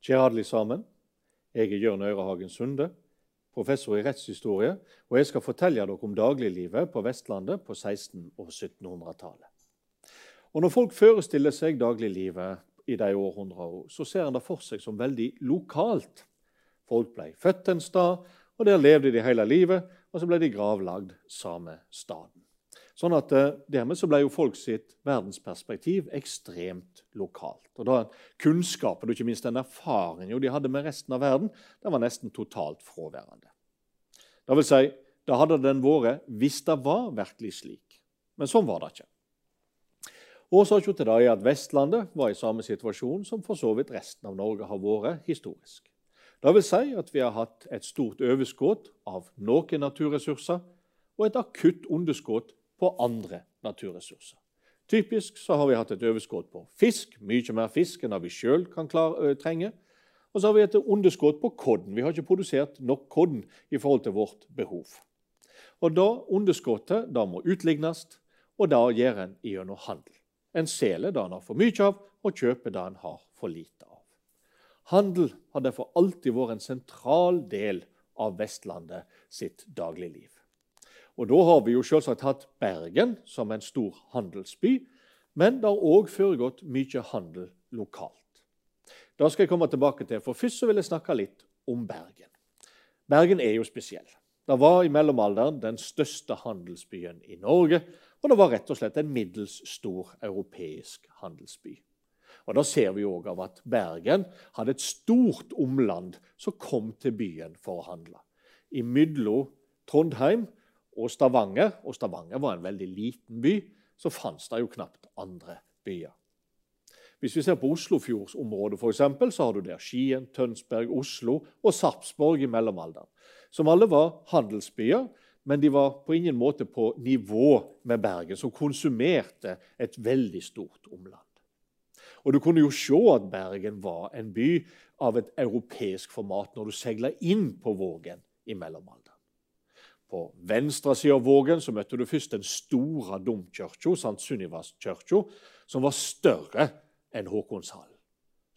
Hjertelig sammen. Jeg er Jørn Øyrehagen Sunde, professor i rettshistorie, og jeg skal fortelle dere om dagliglivet på Vestlandet på 1600- og 1700-tallet. Og Når folk forestiller seg dagliglivet i de århundrene, så ser en det for seg som veldig lokalt. Folk ble født en stad, og der levde de hele livet, og så ble de gravlagd samme staden. Sånn at eh, Dermed så ble jo folk sitt verdensperspektiv ekstremt lokalt. Og da Kunnskapen og ikke minst den erfaringen de hadde med resten av verden, den var nesten totalt fraværende. Det vil si, da hadde den vært hvis det var virkelig slik. Men sånn var det ikke. Årsaken til det er at Vestlandet var i samme situasjon som for så vidt resten av Norge har vært historisk. Det vil si at vi har hatt et stort overskudd av noen naturressurser og et akutt underskudd på andre naturressurser. Typisk så har vi hatt et overskudd på fisk, mye mer fisk enn vi sjøl kan klare, trenge. Og så har vi et underskudd på kodden. Vi har ikke produsert nok kodden i forhold til vårt behov. Og da Underskuddet da må utlignes, og da gjør en gjennom handel. En selger det en har for mye av, og kjøper det en har for lite av. Handel har derfor alltid vært en sentral del av Vestlandet sitt dagligliv. Og Da har vi jo selvsagt hatt Bergen som en stor handelsby, men det har òg foregått mye handel lokalt. Det skal jeg komme tilbake til, for først vil jeg snakke litt om Bergen. Bergen er jo spesiell. Det var i mellomalderen den største handelsbyen i Norge, og det var rett og slett en middels stor europeisk handelsby. Og Da ser vi òg av at Bergen hadde et stort omland som kom til byen for å handle. Imellom Trondheim og Stavanger, og Stavanger var en veldig liten by, så fantes det jo knapt andre byer. Hvis vi ser på Oslofjordsområdet, eksempel, så har du der Skien, Tønsberg, Oslo og Sarpsborg i mellomalderen. Som alle var handelsbyer, men de var på ingen måte på nivå med Bergen, som konsumerte et veldig stort omland. Og Du kunne jo se at Bergen var en by av et europeisk format når du seila inn på Vågen i mellomalderen. På venstre side av Vågen så møtte du først den store domkirka, St. Sunnivas kirke, som var større enn Håkonshallen.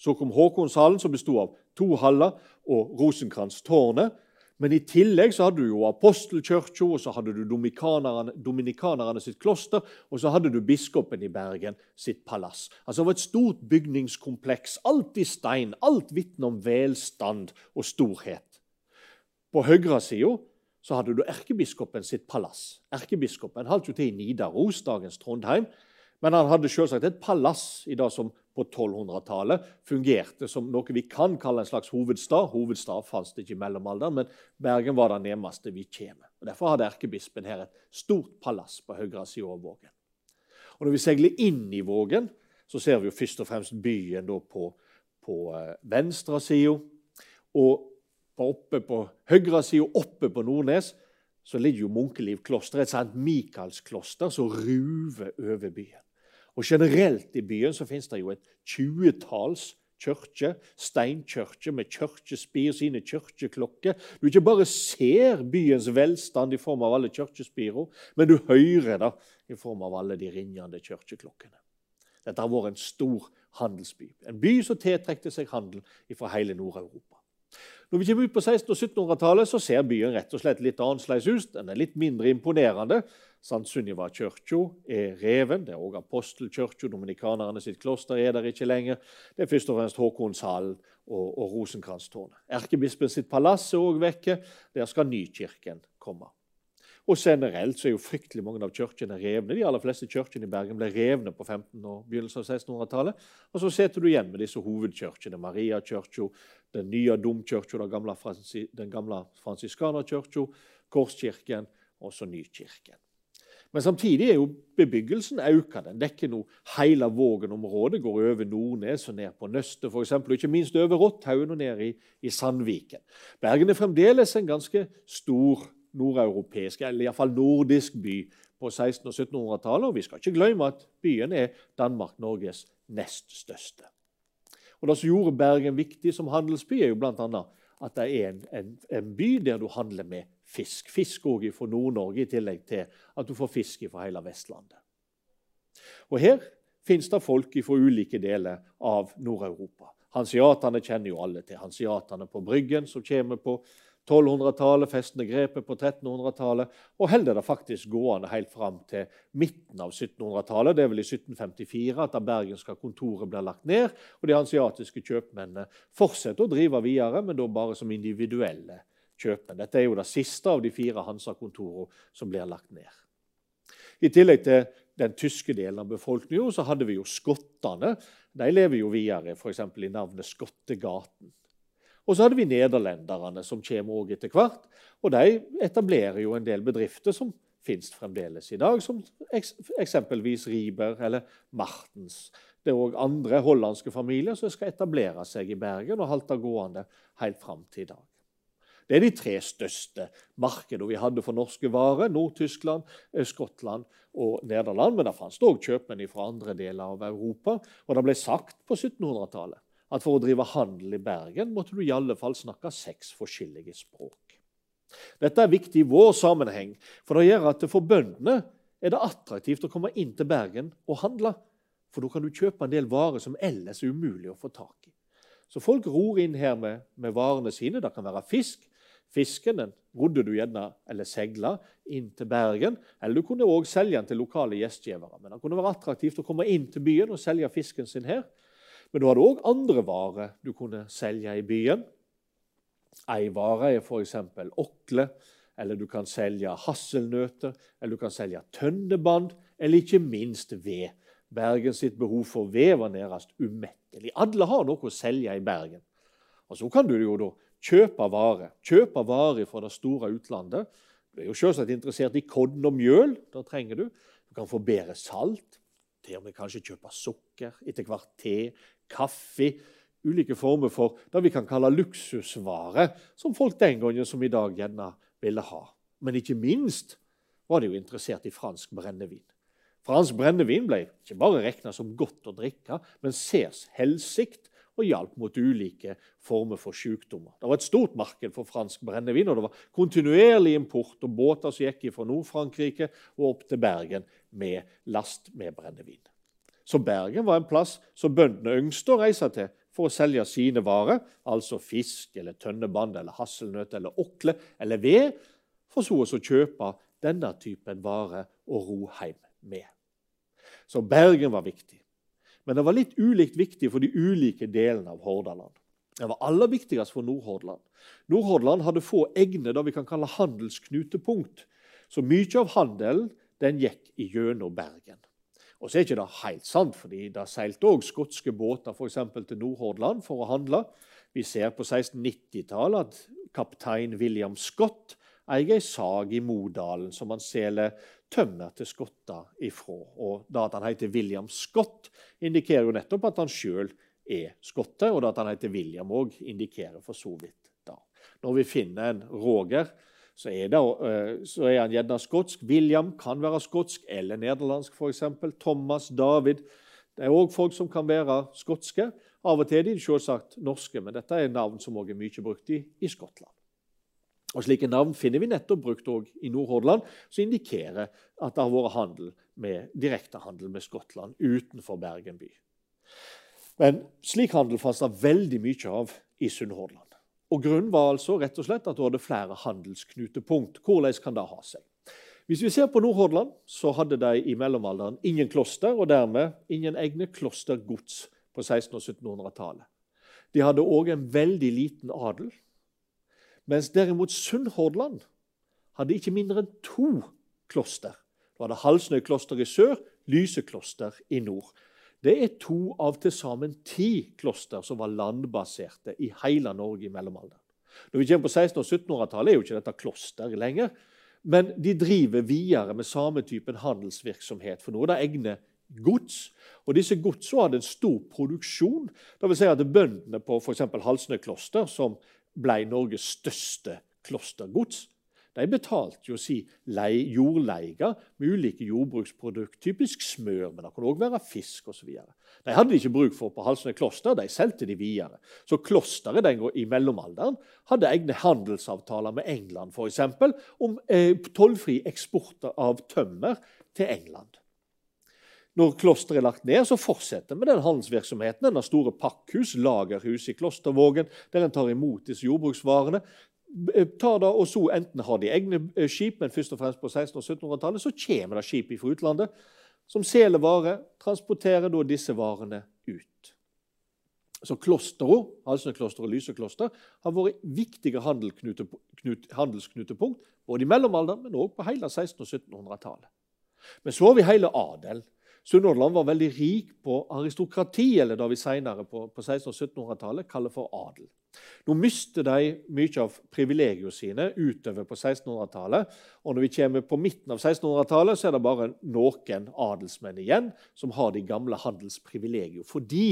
Så kom Håkonshallen, som bestod av to haller og Rosenkrantz-tårnet. Men i tillegg så hadde du jo apostelkirka, og så hadde du dominikanerne, dominikanerne sitt kloster, og så hadde du biskopen i Bergen sitt palass. Altså Det var et stort bygningskompleks, alt i stein, alt vitner om velstand og storhet. På høyresida så hadde du erkebiskopen sitt palass. Erkebiskopen holdt jo til i Nidaros, dagens Trondheim. Men han hadde selvsagt et palass i det som på 1200-tallet fungerte som noe vi kan kalle en slags hovedstad. Hovedstad fantes det ikke i mellomalderen, men Bergen var det nærmeste vi kommer. Og Derfor hadde erkebispen her et stort palass på høyre side av Vågen. Og Når vi seiler inn i Vågen, så ser vi jo først og fremst byen på, på eh, venstre side. Og på oppe på høyre side oppe på Nordnes så ligger jo Munkeliv kloster, et sant Michaelskloster som ruver over byen. Og Generelt i byen så finnes det jo et tjuetalls kirker, steinkirker med kirkespir sine kirkeklokker. Du ikke bare ser byens velstand i form av alle kirkespirene, men du hører det i form av alle de ringende kirkeklokkene. Dette har vært en stor handelsby. En by som tiltrekte seg handel fra hele Nord-Europa. Når vi kommer ut på 1600- og 1700-tallet, så ser byen rett og slett litt annerledes ut. Den er litt mindre imponerende. St. Sunniva kirke er reven. Det er også apostelkirka. Dominikanerne sitt kloster er der ikke lenger. Det er først og fremst Håkonshallen og, og Rosenkrantztårnet. Erkebispen sitt palass er òg vekke. Der skal Nykirken komme. Og generelt så er jo fryktelig mange av kirkene revne. De aller fleste kirkene i Bergen ble revne på 1500- og begynnelsen av 1600-tallet. Og så sitter du igjen med disse hovedkirkene. Mariakirka, den nye domkirka, den gamle, fransi, fransiskanerkirka, Korskirken og så Nykirken. Men samtidig er jo bebyggelsen økt. Den dekker nå hele Vågen-området, går over Nordnes og ned på Nøstet eksempel, og ikke minst over Rotthaugen og ned i, i Sandviken. Bergen er fremdeles en ganske stor nordeuropeisk, eller iallfall nordisk by på 1600- og 1700-tallet. Og vi skal ikke glemme at byen er Danmark-Norges nest største. Og Det som gjorde Bergen viktig som handelsby, er jo bl.a. at det er en, en, en, by der du handler med fisk. Fisk òg fra Nord-Norge, i tillegg til at du får fisk fra hele Vestlandet. Og Her fins det folk fra ulike deler av Nord-Europa. Hansiatene kjenner jo alle til. Hansiatene på Bryggen, som kommer på 1200-tallet, festende grepet på 1300-tallet, og holder det faktisk gående helt fram til midten av 1700-tallet. Det er vel i 1754 at det bergenske kontoret blir lagt ned, og de hansiatiske kjøpmennene fortsetter å drive videre, men da bare som individuelle kjøpmenn. Dette er jo det siste av de fire Hansa-kontorene som blir lagt ned. I tillegg til den tyske delen av befolkningen så hadde vi jo skottene. De lever jo videre, f.eks. i navnet Skottegaten. Og så hadde vi nederlenderne, som kommer også etter hvert. Og de etablerer jo en del bedrifter som fins fremdeles i dag, som eksempelvis Riber eller Martens. Det er òg andre hollandske familier som skal etablere seg i Bergen og holde gående helt fram til i dag. Det er de tre største markedene vi hadde for norske varer. Nord-Tyskland, Skottland og Nederland. Men det fantes òg kjøpmenn fra andre deler av Europa. Og det ble sagt på 1700-tallet at for å drive handel i Bergen måtte du i alle fall snakke seks forskjellige språk. Dette er viktig i vår sammenheng, for det gjør at for bøndene er det attraktivt å komme inn til Bergen og handle. For da kan du kjøpe en del varer som ellers er umulig å få tak i. Så folk ror inn her med, med varene sine. Det kan være fisk. Fisken den rodde du gjerne eller seila inn til Bergen. Eller du kunne òg selge den til lokale gjestgivere. Men det kunne være attraktivt å komme inn til byen og selge fisken sin her. Men du hadde òg andre varer du kunne selge i byen. Ei vare er f.eks. okle, eller du kan selge hasselnøtter, eller du kan selge tønneband, eller ikke minst ved. Bergen sitt behov for ved var nærmest umettelig. Alle har noe å selge i Bergen. Og Så kan du jo da kjøpe varer. Kjøpe varer fra det store utlandet. Du er jo selvsagt interessert i kodden og mjøl. Da trenger du. Du kan få bedre salt. Til og med kanskje kjøpe sukker, etter hvert te, kaffe, ulike former for det vi kan kalle luksusvarer, som folk den gangen som i dag gjerne ville ha. Men ikke minst var de jo interessert i fransk brennevin. Fransk brennevin ble ikke bare regna som godt å drikke, men ses helsikt og hjalp mot ulike former for sykdommer. Det var et stort marked for fransk brennevin, og det var kontinuerlig import og båter som gikk fra Nord-Frankrike og opp til Bergen med last med brennevin. Så Bergen var en plass som bøndene ønsket å reise til for å selge sine varer, altså fisk eller tønneband eller hasselnøtt eller okle eller ved, for så å kjøpe denne typen varer og ro hjem med. Så Bergen var viktig. Men det var litt ulikt viktig for de ulike delene av Hordaland. Det var aller viktigst for Nordhordland. Nordhordland hadde få egne det vi kan kalle handelsknutepunkt. Så mye av handelen den gikk gjennom Bergen. Og så er ikke det helt sant, fordi det seilte òg skotske båter for til Nordhordland for å handle. Vi ser på 1690-tallet at kaptein William Scott eier ei sag i Modalen som han selger tømmer til skotter ifra. Og da at han heter William Scott, indikerer jo nettopp at han sjøl er skotte, og da at han heter William òg, indikerer for så vidt da. Når vi finner en Roger så er, det, eh, så er han gjerne skotsk. William kan være skotsk eller nederlandsk, f.eks. Thomas, David. Det er òg folk som kan være skotske. Av og til er de selvsagt norske, men dette er navn som også er mye brukt i, i Skottland. Og Slike navn finner vi nettopp brukt i Nordhordland, som indikerer at det har vært handel med, direktehandel med Skottland utenfor Bergen by. Men slik handel fantes det veldig mye av i Sunnhordland. Og Grunnen var altså rett og slett at hun hadde flere handelsknutepunkt. Hvordan kan det ha seg? Hvis vi ser på Nordhordland, så hadde de i mellomalderen ingen kloster, og dermed ingen egne klostergods på 1600- og 1700-tallet. De hadde òg en veldig liten adel. Mens derimot Sunnhordland hadde ikke mindre enn to kloster. Du hadde Halsnøy kloster i sør, Lysekloster i nord. Det er to av til sammen ti kloster som var landbaserte i hele Norge i mellomalderen. Når vi kommer på 1600- og 1700-tallet, er jo ikke dette kloster lenger. Men de driver videre med samme typen handelsvirksomhet. For nå er det egne gods. Og disse godsene hadde en stor produksjon. Det vil si at Bøndene på f.eks. Halsnøy kloster, som ble Norges største klostergods, de betalte jo si jordleie med ulike jordbruksprodukter, typisk smør, men det kunne òg være fisk osv. De hadde de ikke bruk for på Halsnøy kloster, de solgte de videre. Så klosteret den i mellomalderen hadde egne handelsavtaler med England eksempel, om eh, tollfri eksport av tømmer til England. Når klosteret er lagt ned, så fortsetter vi den handelsvirksomheten. Den store pakkhus, lagerhus i Klostervågen, der en tar imot disse jordbruksvarene. Eh, tar da, og så Enten har de egne eh, skip, men først og fremst på 1600- og 1700-tallet så kommer det skip fra utlandet som selger varer, transporterer da disse varene ut. Så klosteret, Halsnøykloster og Lysekloster har vært viktige handelsknutepunkt både i mellomalderen, men også på hele 1600- og 1700-tallet. Men så har vi hele adelen. Sunnhordland var veldig rik på aristokrati, eller det vi senere på, på 1600- og 1700-tallet kaller for adel. Nå mister de mye av privilegiene sine utover på 1600-tallet. Og når vi kommer på midten av 1600-tallet, så er det bare noen adelsmenn igjen som har de gamle handelsprivilegiene. Fordi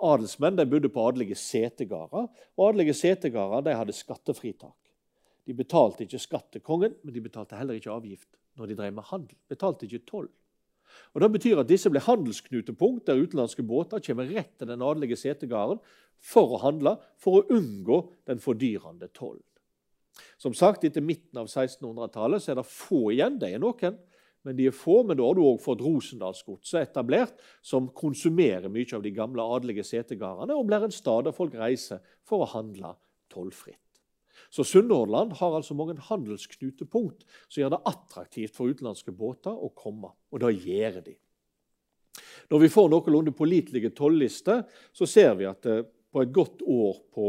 adelsmenn de bodde på adelige setegårder, og adelige setegårder hadde skattefritak. De betalte ikke skatt til kongen, men de betalte heller ikke avgift når de drev med handel. Betalte ikke toll. Og Det betyr at disse ble handelsknutepunkt der utenlandske båter kommer rett til den adelige setegarden for å handle, for å unngå den fordyrende tollen. Som sagt, Etter midten av 1600-tallet er det få igjen. Det er noen, men de er få. Men da har du òg fått Rosendalsgodset etablert, som konsumerer mye av de gamle adelige setegardene, og blir en stad der folk reiser for å handle tollfritt. Så Sunnhordland har altså mange handelsknutepunkt som gjør det attraktivt for utenlandske båter å komme. Og det gjør de. Når vi får noenlunde pålitelige tollister, så ser vi at eh, på et godt år på,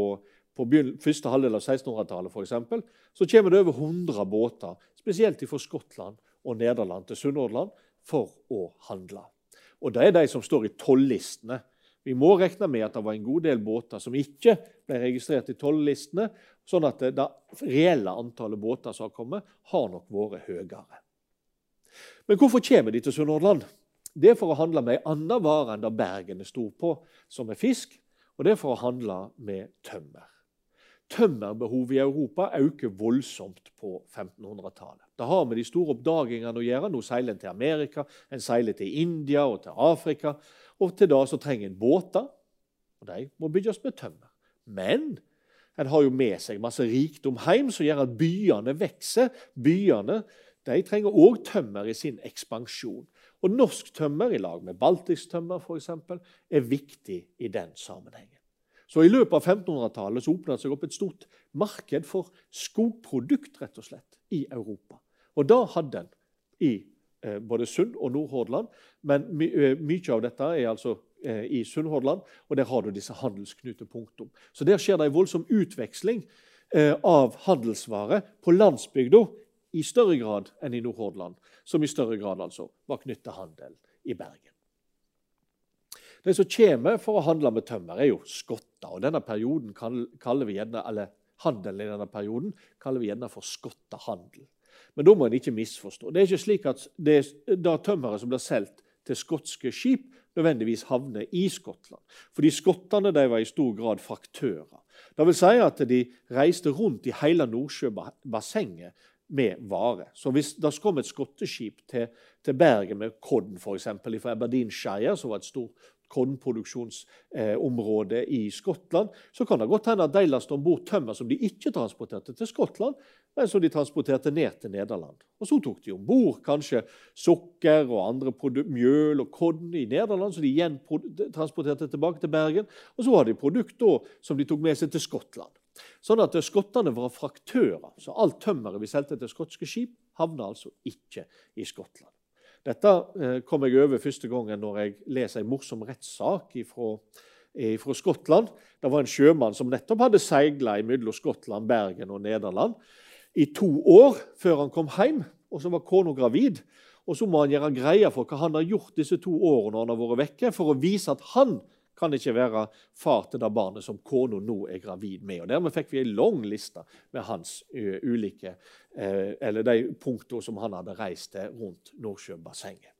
på første halvdel av 1600-tallet for eksempel, så kommer det over 100 båter, spesielt fra Skottland og Nederland til Sunnhordland, for å handle. Og Det er de som står i tollistene vi må regne med at det var en god del båter som ikke ble registrert i tollistene, sånn at det reelle antallet båter som har kommet, har nok vært høyere. Men hvorfor kommer de til Sunnhordland? Det er for å handle med en annen vare enn det Bergen er stor på, som er fisk, og det er for å handle med tømmer. Tømmerbehovet i Europa øker voldsomt på 1500-tallet. Det har med de store oppdagingene å gjøre. Nå seiler en til Amerika, en seiler til India og til Afrika. Og til det så trenger en båter, og de må bygges med tømmer. Men en har jo med seg masse rikdom hjem som gjør at byene vokser. Byene de trenger òg tømmer i sin ekspansjon. Og norsk tømmer, i lag med baltisk tømmer f.eks., er viktig i den sammenhengen. Så I løpet av 1500-tallet åpnet det seg opp et stort marked for skogprodukt rett og slett, i Europa. Og da hadde en i både Sund og Nordhordland. Men my, eh, mye av dette er altså eh, i Sunnhordland, og der har du disse handelsknutepunktene. Så der skjer det en voldsom utveksling av handelsvarer på landsbygda i større grad enn i Nordhordland, som i større grad altså var knyttet til handel i Bergen. De som kommer for å handle med tømmer, er jo skotter. og denne perioden kaller vi gjerne, eller Handelen i denne perioden kaller vi gjerne for skottehandel. Men da må en ikke misforstå. Det er ikke slik at det, det tømmeret som blir solgt til skotske skip, nødvendigvis havner i Skottland. Fordi skottene var i stor grad fraktører. Det vil si at de reiste rundt i hele Nordsjøbassenget med varer. Så hvis det kom et skotteskip til, til Bergen med korn f.eks. fra Aberdeenshire, som var et stort kornproduksjonsområde eh, i Skottland, så kan det godt hende at de lastet om bord tømmer som de ikke transporterte til Skottland, men som de transporterte ned til Nederland. Og Så tok de om bord kanskje sukker og andre mjøl og korn i Nederland, som de igjen transporterte tilbake til Bergen. Og så hadde de produkter som de tok med seg til Skottland. Sånn at Skottene var fraktører. Så alt tømmeret vi solgte til skotske skip, havna altså ikke i Skottland. Dette eh, kom jeg over første gangen når jeg leser en morsom rettssak fra Skottland. Det var en sjømann som nettopp hadde seila mellom Skottland, Bergen og Nederland i to år før han kom hjem. Og så var kona gravid. Og så må han gjøre greie for hva han har gjort disse to årene han har vært vekke, for å vise at han kan ikke være far til det barnet som kona nå er gravid med. Og Dermed fikk vi en lang liste med hans ulike, eller de punktene som han hadde reist til rundt Nordsjøbassenget.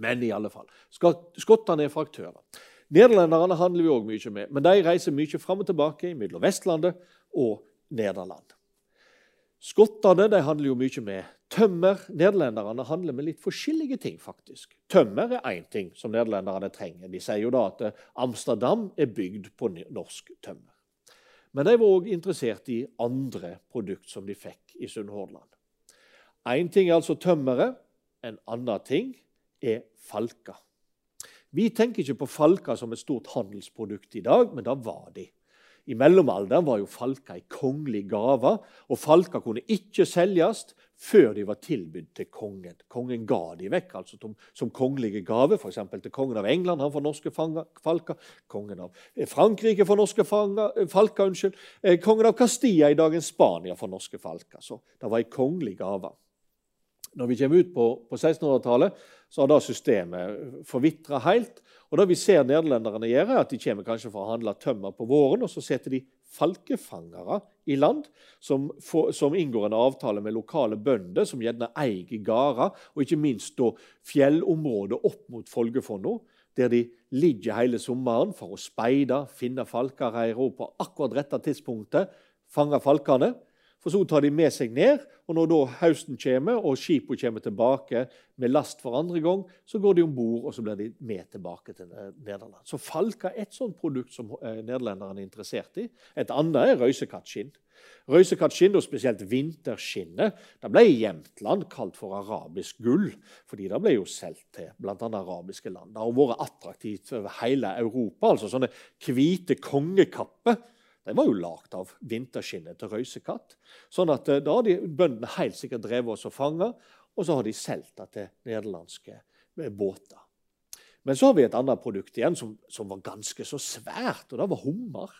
Men i alle fall, skottene er fraktører. Nederlenderne handler vi òg mye med, men de reiser mye fram og tilbake mellom Vestlandet og Nederland. Skottene de handler jo mye med tømmer. Nederlenderne handler med litt forskjellige ting. faktisk. Tømmer er én ting som nederlenderne trenger. De sier jo da at eh, Amsterdam er bygd på norsk tømmer. Men de var òg interessert i andre produkt som de fikk i Sunnhordland. Én ting er altså tømmeret. En annen ting er falker. Vi tenker ikke på falker som et stort handelsprodukt i dag, men da var de. I mellomalderen var jo falker ei kongelig gave, og falker kunne ikke selges før de var tilbudt til kongen. Kongen ga de vekk altså som, kongelige gave, f.eks. til kongen av England. Han får norske falker. Kongen av eh, Frankrike får norske eh, falker. unnskyld. Eh, kongen av Castilla i dagens Spania får norske falker. Så det var ei kongelig gave. Når vi kommer ut på, på 1600-tallet, så har da systemet forvitra helt. Og Det vi ser nederlenderne gjøre, er at de kommer kanskje for å handle tømmer på våren, og så setter de falkefangere i land som, for, som, inngår en avtale med lokale bønder, som gjerne eier gårder, og ikke minst da fjellområdet opp mot Folgefonna, der de ligger hele sommeren for å speide, finne falkereirer på akkurat rette tidspunktet fange falkene. For så tar de med seg ned, og når da høsten kommer og skipene kommer tilbake med last for andre gang, så går de om bord og så blir de med tilbake til Nederland. Så falka er et sånt produkt som eh, nederlenderne er interessert i. Et annet er røysekattskinn. Røysekattskinn, og spesielt vinterskinnet, det ble i Jämtland kalt for arabisk gull, fordi det ble jo solgt til bl.a. arabiske land. Det har vært attraktivt over hele Europa. altså Sånne hvite kongekapper de var jo lagd av vinterskinnet til røysekatt. Sånn at eh, Da har de bøndene helt sikkert drevet oss og fanga, og så har de solgt det til nederlandske eh, båter. Men så har vi et annet produkt igjen som, som var ganske så svært, og det var hummer.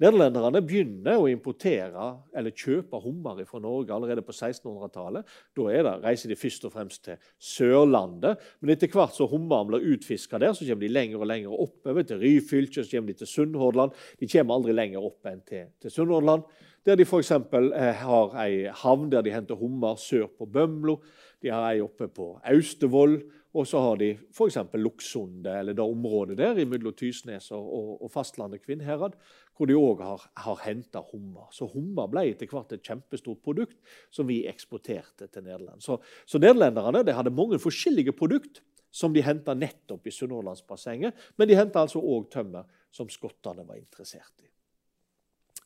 Nederlenderne begynner å importere eller kjøpe hummer fra Norge allerede på 1600-tallet. Da reiser de først og fremst til Sørlandet. Men etter hvert som hummeren blir utfiska der, så kommer de lenger og lenger oppover til Ryfylke, så kommer de til Sunnhordland. De kommer aldri lenger opp enn til, til Sunnhordland, der de f.eks. Eh, har ei havn der de henter hummer sør på Bømlo. De har ei oppe på Austevoll. Og så har de f.eks. Luksundet, eller det området der mellom Tysnes og, og, fastlandet Kvinnherad, hvor de òg har, har henta hummer. Så hummer ble etter hvert et kjempestort produkt som vi eksporterte til Nederland. Så, så nederlenderne hadde mange forskjellige produkt som de henta nettopp i Sunnhordlandsbassenget, men de henta altså òg tømmer som skottene var interessert i.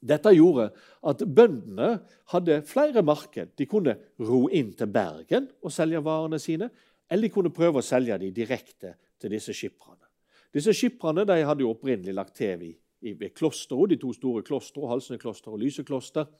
Dette gjorde at bøndene hadde flere marked. De kunne ro inn til Bergen og selge varene sine eller de kunne prøve å selge dem direkte til disse skipperne. Disse skipperne de hadde jo opprinnelig lagt til ved, ved klosteret, de to store klostrene, Halsnekloster og Lysekloster,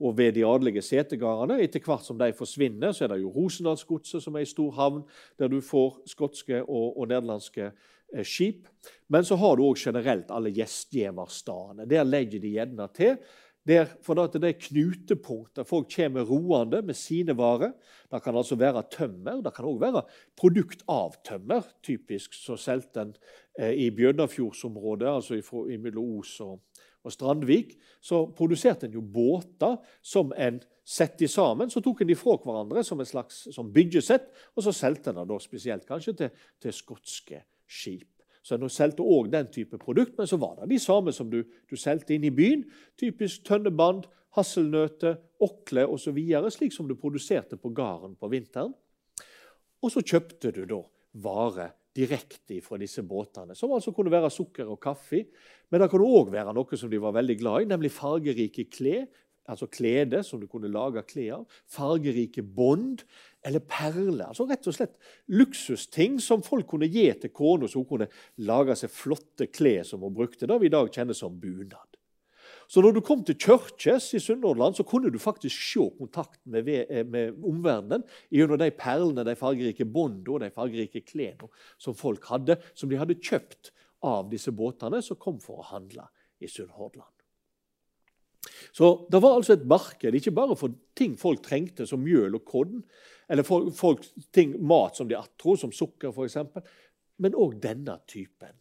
og ved de adelige setegardene. Etter hvert som de forsvinner, så er det jo Rosendalsgodset, som er ei stor havn, der du får skotske og, og nederlandske eh, skip. Men så har du òg generelt alle gjestgiverstedene. Der legger de gjerne til der, for at det er knutepunkt der folk kommer roende med sine varer. Det kan altså være tømmer, det kan òg være produkt av tømmer. Typisk så solgte en eh, i Bjørnafjordsområdet, altså mellom Os og, og, Strandvik, så produserte en jo båter som en satte sammen. Så tok en de fra hverandre som et slags som byggesett, og så solgte en det da spesielt kanskje til, til skotske skip. Så en solgte òg den type produkt, men så var det de samme som du, du solgte inn i byen. Typisk tønneband, hasselnøtter, okle osv., slik som du produserte på gården på vinteren. Og så kjøpte du da varer direkte fra disse båtene, som altså kunne være sukker og kaffe. Men det kunne òg være noe som de var veldig glad i, nemlig fargerike klær altså klede som du kunne lage klær av, fargerike bånd eller perler. altså Rett og slett luksusting som folk kunne gi til kona, så hun kunne lage seg flotte klær som hun brukte. Det vi i dag kjenner som bunad. Så når du kom til Kirkes i Sunnhordland, så kunne du faktisk se kontakten med, eh, med omverdenen gjennom de perlene, de fargerike båndene og de fargerike klærne som folk hadde, som de hadde kjøpt av disse båtene som kom for å handle i Sunnhordland. Så Det var altså et marked, ikke bare for ting folk trengte, som mjøl og korn, eller for, folk, ting, mat som de atro, som sukker f.eks., men òg denne typen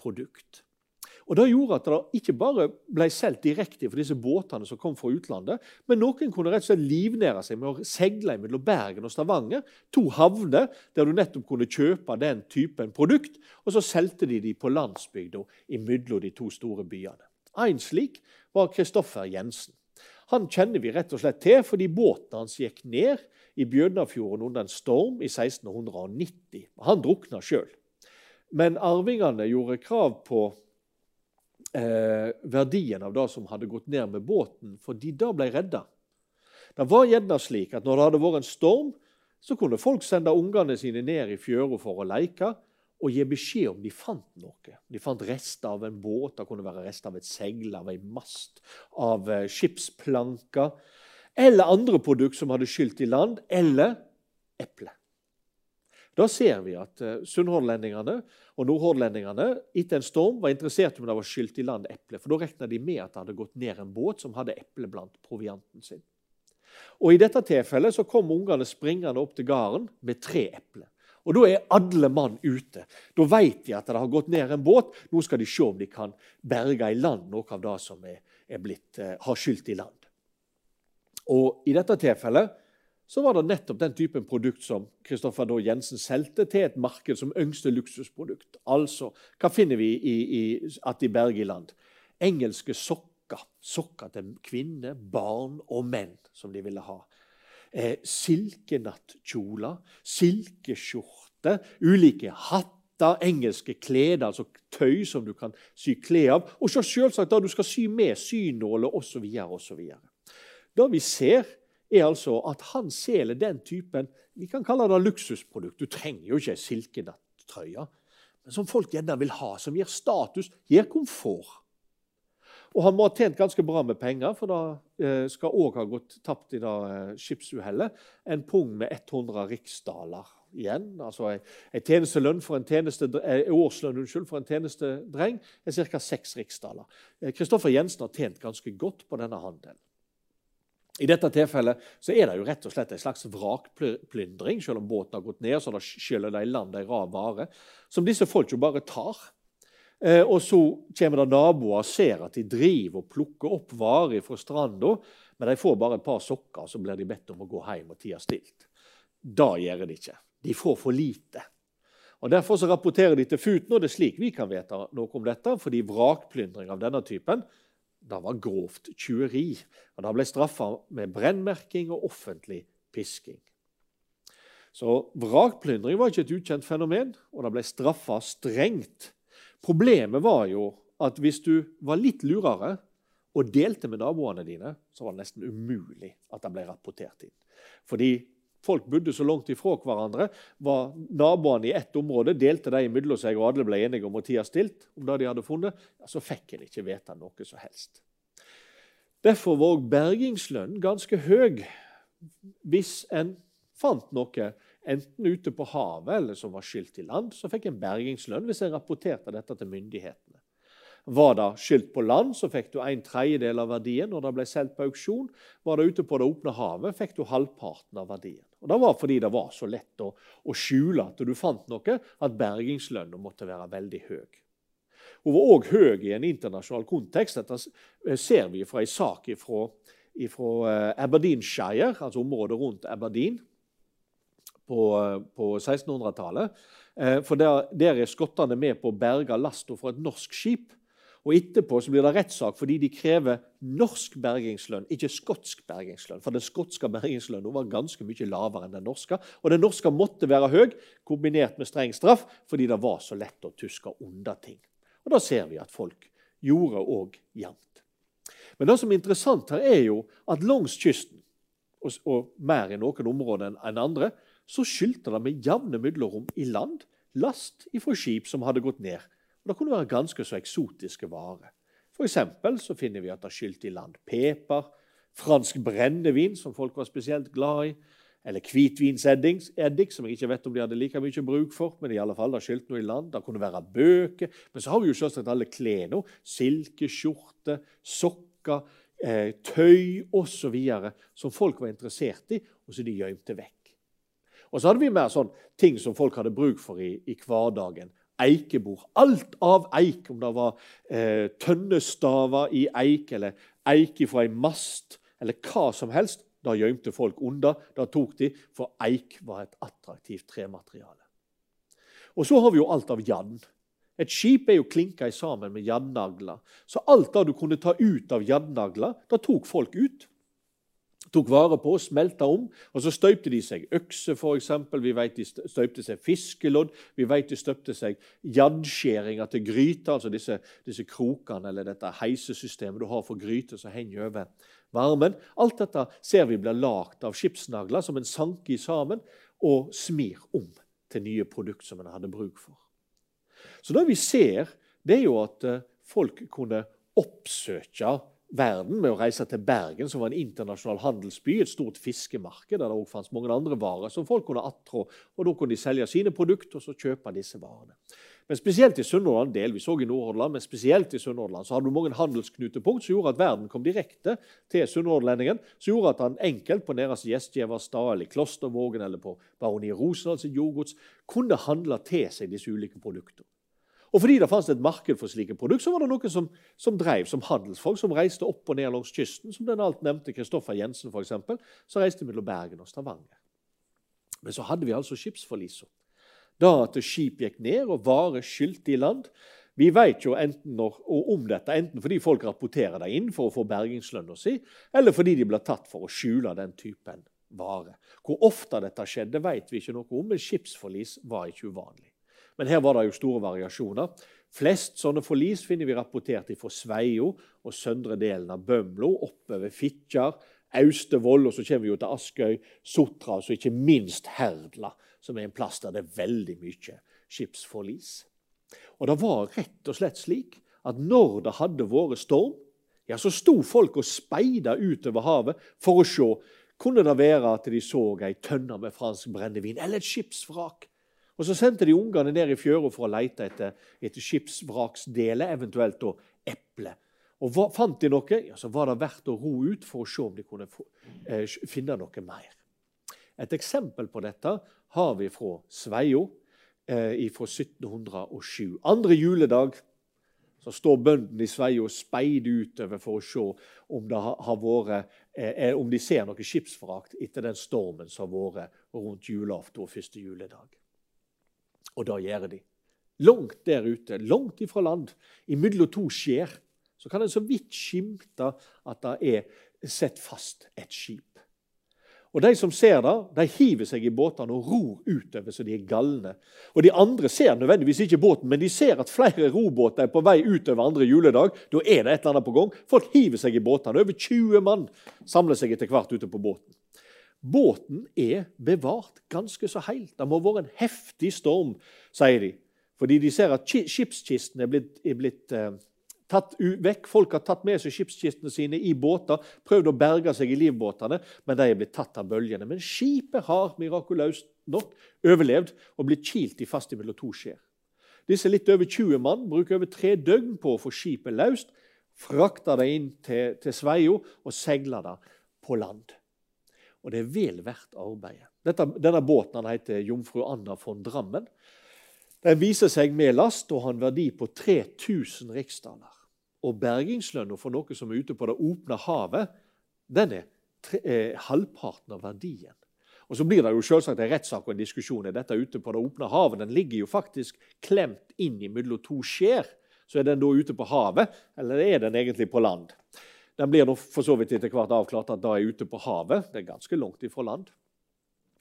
produkt. Og Det gjorde at det ikke bare ble solgt direkte for disse båtene som kom fra utlandet, men noen kunne rett og slett livnære seg med å seile mellom Bergen og Stavanger. To havner der du nettopp kunne kjøpe den typen produkt, og så solgte de de på landsbygda imellom de to store byene. En slik var Kristoffer Jensen. Han kjenner vi rett og slett til fordi båten hans gikk ned i Bjørnafjorden under en storm i 1690. Han drukna sjøl. Men arvingene gjorde krav på eh, verdien av det som hadde gått ned med båten, fordi det ble redda. Det var gjerne slik at når det hadde vært en storm, så kunne folk sende ungene sine ned i fjøra for å leke og gi beskjed om de fant noe. De fant rester av en båt, det kunne være rester av et seil, av en mast, av eh, skipsplanker, eller andre produkter som hadde skylt i land, eller eple. Da ser vi at uh, sunnhordlendingene og nordhordlendingene etter en storm var interessert i om det var skylt i land eple. For da regna de med at det hadde gått ned en båt som hadde eple blant provianten sin. Og I dette tilfellet så kom ungene springende opp til gården med tre epler. Og Da er alle mann ute. Da vet de at det har gått ned en båt. Nå skal de se om de kan berge i land noe av det som er, er blitt, uh, har skylt i land. Og I dette tilfellet så var det nettopp den typen produkt som Kristoffer da Jensen solgte til et marked som yngste luksusprodukt. Altså, hva finner vi i, i, at i land? Engelske sokker. Sokker til kvinner, barn og menn, som de ville ha. Eh, silkenattkjoler, silkeskjorter, ulike hatter, engelske klær, altså tøy som du kan sy klær av. Og så selvsagt da du skal sy med synåler osv. osv. Det vi ser, er altså at han selger den typen vi kan kalle det luksusprodukt. Du trenger jo ikke ei silkenattrøye, som folk gjerne vil ha, som gir status, gir komfort. Og han må ha tjent ganske bra med penger, for da eh, skal òg ha gått tapt i det eh, skipsuhellet en pung med 100 riksdaler igjen. Altså en tjenestelønn for en tjeneste, eh, årslønn unnskyld, for en tjenestedreng er ca. seks riksdaler. Kristoffer Jensen har tjent ganske godt på denne handelen. I dette tilfellet så er det jo rett og slett en slags vrakplyndring. Selv om båten har gått ned, så da skyller de i land en rar varer som disse folk jo bare tar. Eh, og så kommer det naboer og ser at de driver og plukker opp varer fra stranda, men de får bare et par sokker, så blir de bedt om å gå hjem og tie stilt. Det gjør de ikke. De får for lite. Og Derfor så rapporterer de til Futen, og det er slik vi kan vite noe om dette, fordi vrakplyndring av denne typen det var grovt tjuveri. Og det ble straffa med brennmerking og offentlig pisking. Så vrakplyndring var ikke et ukjent fenomen, og det ble straffa strengt. Problemet var jo at hvis du var litt lurere og delte med naboene dine, så var det nesten umulig at den ble rapportert inn. Fordi folk bodde så langt ifra hverandre, var naboene i ett område, delte de imellom seg, og alle ble enige om å tie stilt om det de hadde funnet, så fikk en ikke vite noe som helst. Derfor var òg bergingslønnen ganske høy hvis en fant noe enten ute på havet eller som var skylt i land, så fikk en bergingslønn hvis en rapporterte dette til myndighetene. Var det skylt på land, så fikk du en tredjedel av verdien når det ble solgt på auksjon. Var det ute på det åpne havet, fikk du halvparten av verdien. Og Det var fordi det var så lett å, å skjule at du fant noe, at bergingslønna måtte være veldig høy. Hun var òg høy i en internasjonal kontekst. Dette ser vi fra en sak fra eh, Aberdeenshire, altså området rundt Aberdeen, på, på 1600-tallet. Eh, for der, der er skottene med på å berge lasta fra et norsk skip. Og Etterpå så blir det rettssak fordi de krever norsk bergingslønn, ikke skotsk bergingslønn. For den skotske bergingslønnen var ganske mye lavere enn den norske. Og den norske måtte være høy, kombinert med streng straff, fordi det var så lett å tuske unna ting. Og Da ser vi at folk gjorde òg jevnt. Men det som er interessant her, er jo at langs kysten, og, og mer i noen områder enn andre, så skyldte det med jevne mellomrom i land last ifra skip som hadde gått ned og Det kunne være ganske så eksotiske varer. For så finner vi at det er skylt i land peper, fransk brennevin, som folk var spesielt glad i, eller hvitvinseddik, som jeg ikke vet om de hadde like mye bruk for. men i alle fall, det skylt noe i land. Det kunne være bøker. Men så har vi jo selvsagt alle klærne. Silkeskjorte, sokker, eh, tøy osv. som folk var interessert i, og som de gjemte vekk. Og så hadde vi mer sånn ting som folk hadde bruk for i, i hverdagen eikebord. Alt av eik, om det var eh, tønnestaver i eik eller eik fra en mast eller hva som helst, da gjemte folk unna. Da tok de, for eik var et attraktivt tremateriale. Og så har vi jo alt av jadn. Et skip er jo klinka sammen med jadnagler. Så alt det du kunne ta ut av jadnagler, da tok folk ut tok vare på, smelta om. Og så støypte de seg økse, f.eks. Vi vet de støypte seg fiskelodd. Vi vet de støpte seg jaddskjæringer til gryter, altså disse, disse, krokene eller dette heisesystemet du har for gryter som henger over varmen. Alt dette ser vi blir lagd av skipsnagler som en sanker sammen. og smir om til nye produkter som en hadde bruk for. Så det vi ser, det er jo at eh, folk kunne oppsøke verden med å reise til Bergen, som var en internasjonal handelsby, et stort fiskemarked der det også fantes mange andre varer som folk kunne attrå. og Da kunne de selge sine produkter og så kjøpe disse varene. Men spesielt i Sunnhordland, delvis òg i Nordhordland, men spesielt i Sunnhordland, så hadde du mange handelsknutepunkt som gjorde at verden kom direkte til sunnhordlendingen. Som gjorde at han enkelt på deres gjestgiverstad eller i Klostervågen eller på Baroni Rosendals jordgods kunne handle til seg disse ulike produktene. Og fordi det fantes et marked for slike produkter, så var det noen som, som drev som handelsfolk, som reiste opp og ned langs kysten, som den alt nevnte Kristoffer Jensen f.eks., som reiste mellom Bergen og Stavanger. Men så hadde vi altså skipsforliser. Da at skip gikk ned og varer skylte i land. Vi vet jo enten når, om dette enten fordi folk rapporterer det inn for å få bergingslønna si, eller fordi de blir tatt for å skjule den typen vare. Hvor ofte dette skjedde, vet vi ikke noe om, men skipsforlis var ikke uvanlig. Men her var det jo store variasjoner. Flest sånne forlis finner vi rapportert fra Sveio og søndre delen av Bømlo, oppover Fitjar, Austevoll, og så kommer vi jo til Askøy, Sotra og ikke minst Herdla, som er en plass der det er veldig mye skipsforlis. Og det var rett og slett slik at når det hadde vært storm, ja, så sto folk og speida utover havet for å se. Kunne det være at de så ei tønne med fransk brennevin eller et skipsvrak? Og Så sendte de ungene ned i fjøra for å lete etter, etter skipsvraksdeler, eventuelt da eple. Og hva, Fant de noe, ja, så var det verdt å ro ut for å se om de kunne få, eh, finne noe mer. Et eksempel på dette har vi fra Sveio eh, fra 1707. Andre juledag så står bøndene i Sveio og speider utover for å se om, vært, eh, om de ser noe skipsvrakt etter den stormen som har vært rundt julaften og første juledag. Og det gjør de. Langt der ute, langt ifra land, imellom to skjær, så kan en så vidt skimte at det er sett fast et skip. Og De som ser det, de hiver seg i båtene og ror utover så de er galne. Og De andre ser nødvendigvis ikke båten, men de ser at flere robåter er på vei utover andre juledag. Da er det et eller annet på gang. Folk hiver seg i båtene. Over 20 mann samler seg etter hvert ute på båten. Båten er bevart ganske så helt. Det må ha vært en heftig storm, sier de. Fordi de ser at skipskisten er blitt, er blitt eh, tatt vekk. Folk har tatt med seg skipskistene sine i båter, prøvd å berge seg i livbåtene, men de er blitt tatt av bølgene. Men skipet har mirakuløst nok overlevd og blitt kilt i fast mellom to skjer. Disse litt over 20 mann bruker over tre døgn på å få skipet løst, frakter det inn til, til Sveio og seiler det på land og det er vel verdt arbeidet. Dette, denne båten heter Jomfru Anna von Drammen. Den viser seg med last og har en verdi på 3000 riksdaler. Og bergingslønna for noe som er ute på det åpne havet, den er tre, eh, halvparten av verdien. Og Så blir det jo selvsagt en rettssak og en diskusjon. Er dette ute på det åpne havet? Den ligger jo faktisk klemt inn mellom to skjær. Så er den da ute på havet, eller er den egentlig på land? Den blir nå for så vidt etter hvert avklart at da er ute på havet. Det er ganske langt ifra land.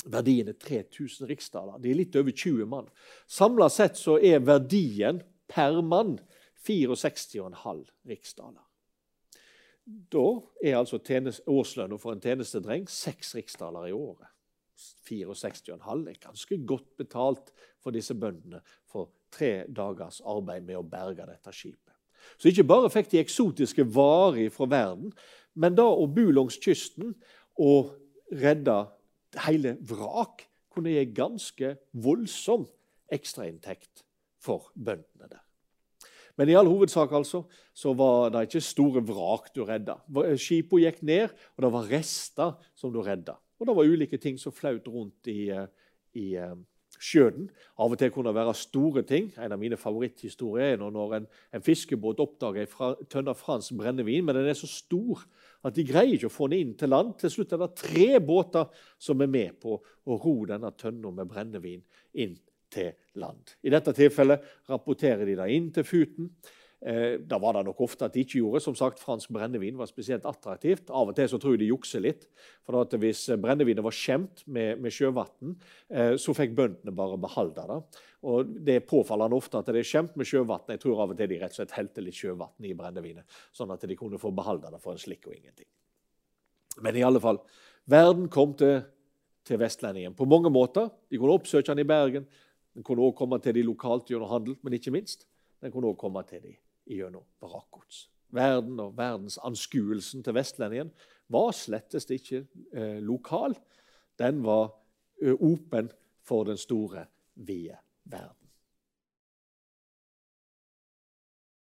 Verdien er 3000 riksdaler. Det er litt over 20 mann. Samla sett så er verdien per mann 64,5 riksdaler. Da er altså årslønna for en tjenestedreng seks riksdaler i året. 64,5 er ganske godt betalt for disse bøndene for tre dagers arbeid med å berge dette skipet. Så ikke bare fikk de eksotiske varer fra verden, men da å bo langs kysten og redde hele vrak kunne gi ganske voldsom ekstrainntekt for bøndene der. Men i all hovedsak altså, så var det ikke store vrak du redda. Skipene gikk ned, og det var rester som du redda. Og det var ulike ting som flaut rundt i, eh, i eh, sjøen. Av og til kunne det være store ting. En av mine favoritthistorier er når en, en fiskebåt oppdager en tønne fransk brennevin, men den er så stor at de greier ikke å få den inn til land. Til slutt er det tre båter som er med på å ro denne tønna med brennevin inn til land. I dette tilfellet rapporterer de det inn til Futen. Eh, da var det nok ofte at de ikke gjorde. Som sagt, Fransk brennevin var spesielt attraktivt. Av og til så tror jeg de jukser litt. For Hvis brennevinet var skjemt med, med sjøvann, eh, så fikk bøndene bare beholde det. Og Det er påfallende ofte at det er skjemt med sjøvann. Jeg tror av og til de rett og slett helte litt sjøvann i brennevinet, sånn at de kunne få beholde det for en slikk og ingenting. Men i alle fall, verden kom til til vestlendingen på mange måter. De kunne oppsøke den i Bergen, den kunne også komme til de lokalt gjennom handel, men ikke minst den kunne også komme til de gjennom barakkgods. Verden og verdensanskuelsen til vestlendingen var slettest ikke eh, lokal. Den var eh, åpen for den store, vide verden.